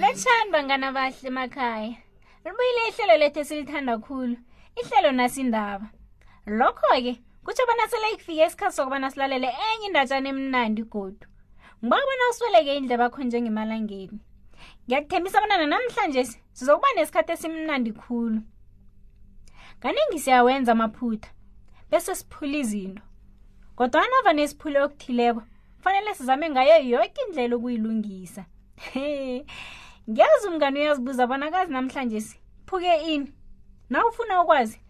lotshani bangani abahle emakhaya libuyile ihlelo lethu esilithanda khulu ihlelo nasindaba lokho-ke kutsho bona sele kufike isikhathi sokubana silalele enye indatshana emnandi godu ngiba bona usweleke indlebakho njengemalangeni ngiyakuthembisa bona nanamhlanje sizokuba nesikhathi esimnandi khulu kaningi siyawenza amaphutha bese siphula izinto kodwa anava nesiphule okuthileko kufanele sizame ngayo yoke indlela ukuyilungisa ngiyazi umngane uyazibuza bona kazi namhlanje siphuke ini na ufuna ukwazi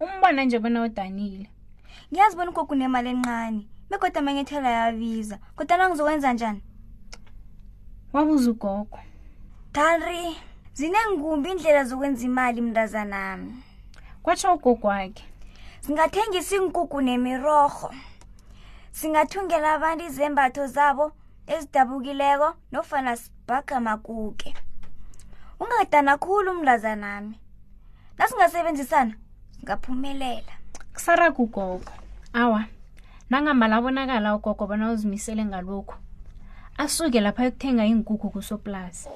umbona nje bona udanile ngiyazi bona ugogo unemali encane begoda amanyethela yabiza kodwa nangizokwenza njani wabuza ugogo dalri zinengumbi indlela zokwenza imali mntazanami kwatsho ugogo wakhe singathengisa iinkukhu nemirorho singathungela abantu izembatho zabo ezidabukileko nofana sibhaga makuke ungadana khulu umlazanami nasingasebenzisana singaphumelela kusara kugogo awa nangamala abonakala ugogo bona uzimisele ngalokhu asuke lapha yokuthenga iinkukhu kusoplazi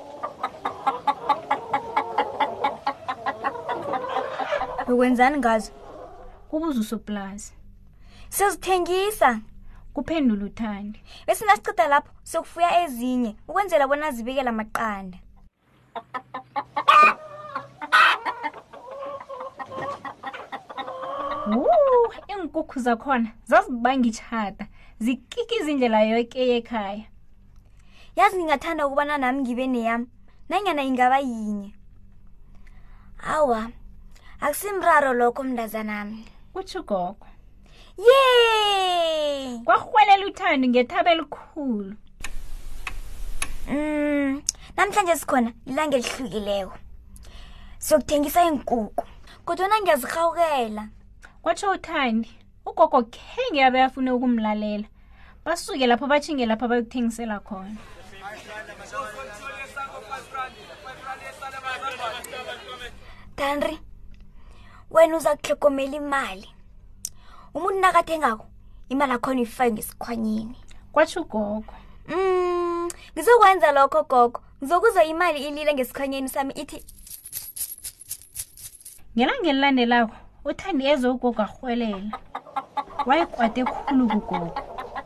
ukwenzani ngazo kubuza usoplazi sizithengisa kuphendula uthandi bese nasicida lapho sokufuya ezinye ukwenzela bona zibikela amaqanda Woo, iinkukhu zakhona zazibanga itjhada, zikika izindlela yoke yekhaya. yazi ngingathanda ukubana nami ngibe neyami nanyana ingaba yinye awa akusimraro lokho mntazanami kutsho ugogo ye kwarhwelela uthando ngethaba elikhulu um namhlanje sikhona lilanga elihlukileko siyokuthengisa iinkuku kodwana ngiyazirhawukela kwatsho uthandi ugogo khenge abe afune ukumlalela basuke lapho bathinge lapho abayokuthengisela khona danri wena uza kuhlogomela imali umuntu nakathengako imali akhona uyifake ngesikhwanyeni kwatsho ugogo um ngizokwenza lokho gogo ngizokuzwa imali ilile ngesikhwanyeni sami ithi ngelanga elilandelako uthandi eze ugogo arhwelela wayikwade khulu kugogo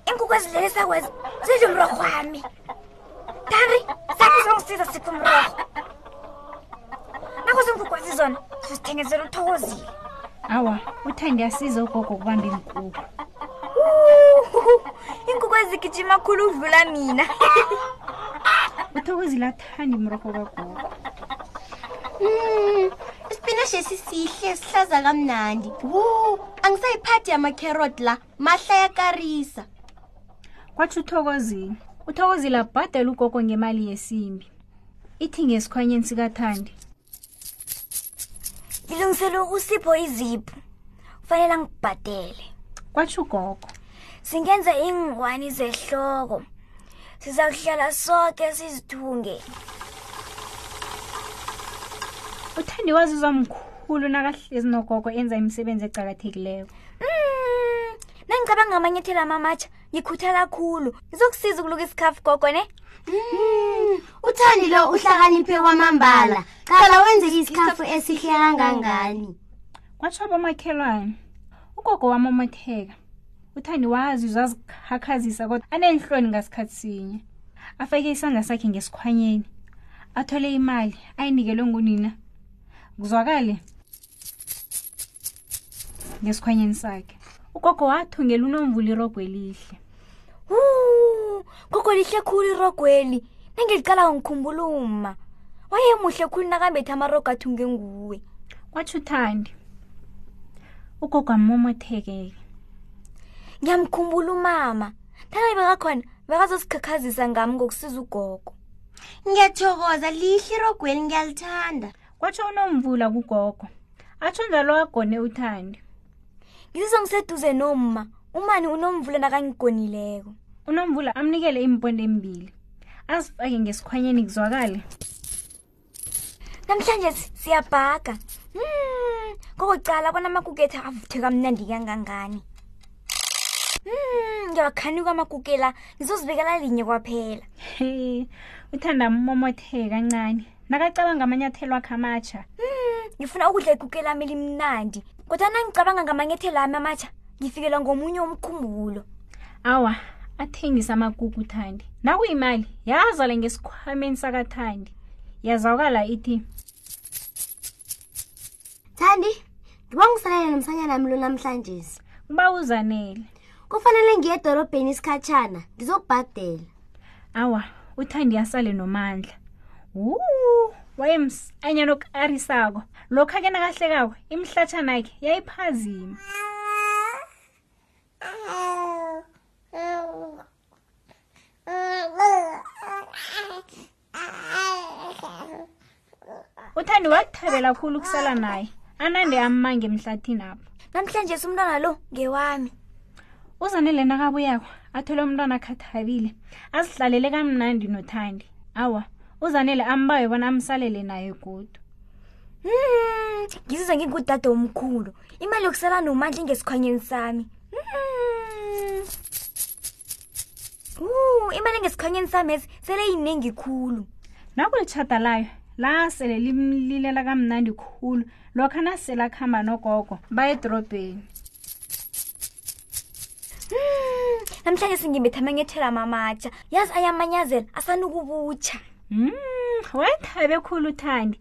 inkukhu ezidlele sakwezi zidla umrorho wami thandi sakho zongisiza sikho umrorho nakho zinkukhu azizona zizithengezela uthokozile awa uthandi asize ugogo kubamba iinkukhu inkukhu ezigijima khulu udlula mina uthokozile khandi mrorho kagogo Mm, isipinashe sisihle sihlaza kamnandi wu angisayiphathi yamakherot la mahla yakarisa kwathi uthokozile uthokozile abhadela ugogo ngemali yesimbi ithi ngesikhwanyeni sikathandi ngilungiselwe usipho izipho kufanele angibhadele kwatsho ugogo singenza iingwani zehloko siza kuhlala soke sizithunge uthandi wazizwa mkhulu nakahlezi nogogo enza imisebenzi ecakathekileyo um mm, nangicabanga amanyethelo amamatsha ngikhuthala khulu ngizokusiza ukuluka isikhafu gogo ne mm, uthandi lo uhlakaniphe kwamambala qala wenzeke isikhafu esihle kangangani kwatsho bomakhelwane ugogo wami omatheka uthandi wazi uzazikhakhazisa kodwa aneenhloni ngasikhathi sinye afake isandla sakhe ngesikhwanyeni athole imali ayinikelwe ngunina kuzwakale ngesikhwanyeni sakhe ugogo wathungela unomvula irogo elihle Wuu, gogo lihle khulu irogweli nengilicalako ngikhumbula uma wayemuhle khulu nakambethe amarogo athunge nguwe kwatsho uthandi ugogo amomothekeke ngiyamkhumbula umama thana bekakhona bekazosikhakhazisa ngami ngokusiza ugogo ngiyathokoza lihle irogweli ngiyalithanda kwatsho unomvula kugogo atsho njalo agone uthandi ngizizwa ngiseduze nomma umani unomvula nakangigonileko unomvula amnikele iimpondo embili azifake ngesikhwanyeni kuzwakale namhlanje siyabhaga mm, kokucala bona amakukethe avuthe kamnandi kangangani Mm, ngiyawakhani kwamakukela ngizozibekela linye kwaphela uthanda momotheka kancane nakacabanga amanyathelo akhe amatsha hmm, ngifuna ukudla iguke lami elimnandi kodwa nangicabanga ngamanyathelo ami amatsha ngifikelwa ngomunye umkhumbulo awa athengisa amakuku uthandi nakuyimali yazale ngesikhwameni sakathandi yazawukala ithi thandi ngiba ngisalele nomsanyana nami lo namhlanje uba uzanele kufanele ngiye edorobheni isikhatshana ngizokubhadela awa uthandi yasale nomandla wu wayems anyana okuarisako lokhu ake nakahlekako imihlatshana yakhe yayiphazima uthandi wakuthabela khulu ukusala naye anande ammange emhlathini apho namhlanje sumntwana lo ngewami uzanele nakabuyako athole umntwana akhathabile azihlalele kamnandi nothandi awa uzanele ambawe bona amsalele naye godu hmm, ngisize ngingudade omkhulu imali yokusala nomandla ingesikhwanyeni sami hmm. Ooh, imali ngesikhwanyeni sami esi sele yinengi khulu. Nakulitjhada layo la sele limlilela kamnandi khulu lokha nasele akuhamba nogogo baye edorobheni. Hmm, namhlanje singimbetha amanyethela mamatsha yazi ayamanyazela asanukubutsha. Mm, wethabe khulu uthandi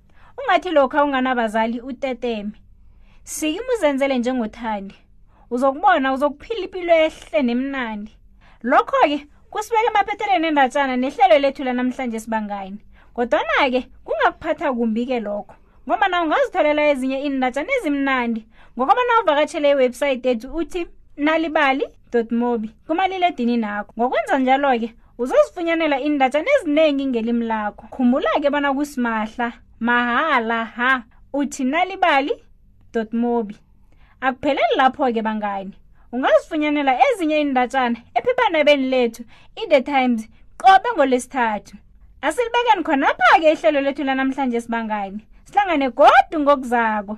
ungathi lokha unganabazali uteteme sikimu uzenzele njengothandi uzokubona uzokuphila impilo ehle nemnandi lokho-ke kusibeka emaphetheleni endatshana nehlelo lethu lanamhlanje sibangani kodwana-ke kungakuphatha kumbi-ke lokho ngoba na ungazitholela ezinye iindatshana ezimnandi ngokuba na uvakatshele iwebhsayithi ethu uthi nalibali mobi kumaliledini nakho ngokwenza njalo-ke uzozifunyanela iindatshana eziningi ngelimi lakho khumbula-ke bona kusimahla mahala ha uthi nalibali mobi akupheleli lapho-ke bangani ungazifunyanela ezinye iindatshana ephephanabeni lethu i-the times qobe ngolesithathu asilibekeni khonapha-ke ihlelo lethu lanamhlanje sibangani sihlangane godu ngokuzako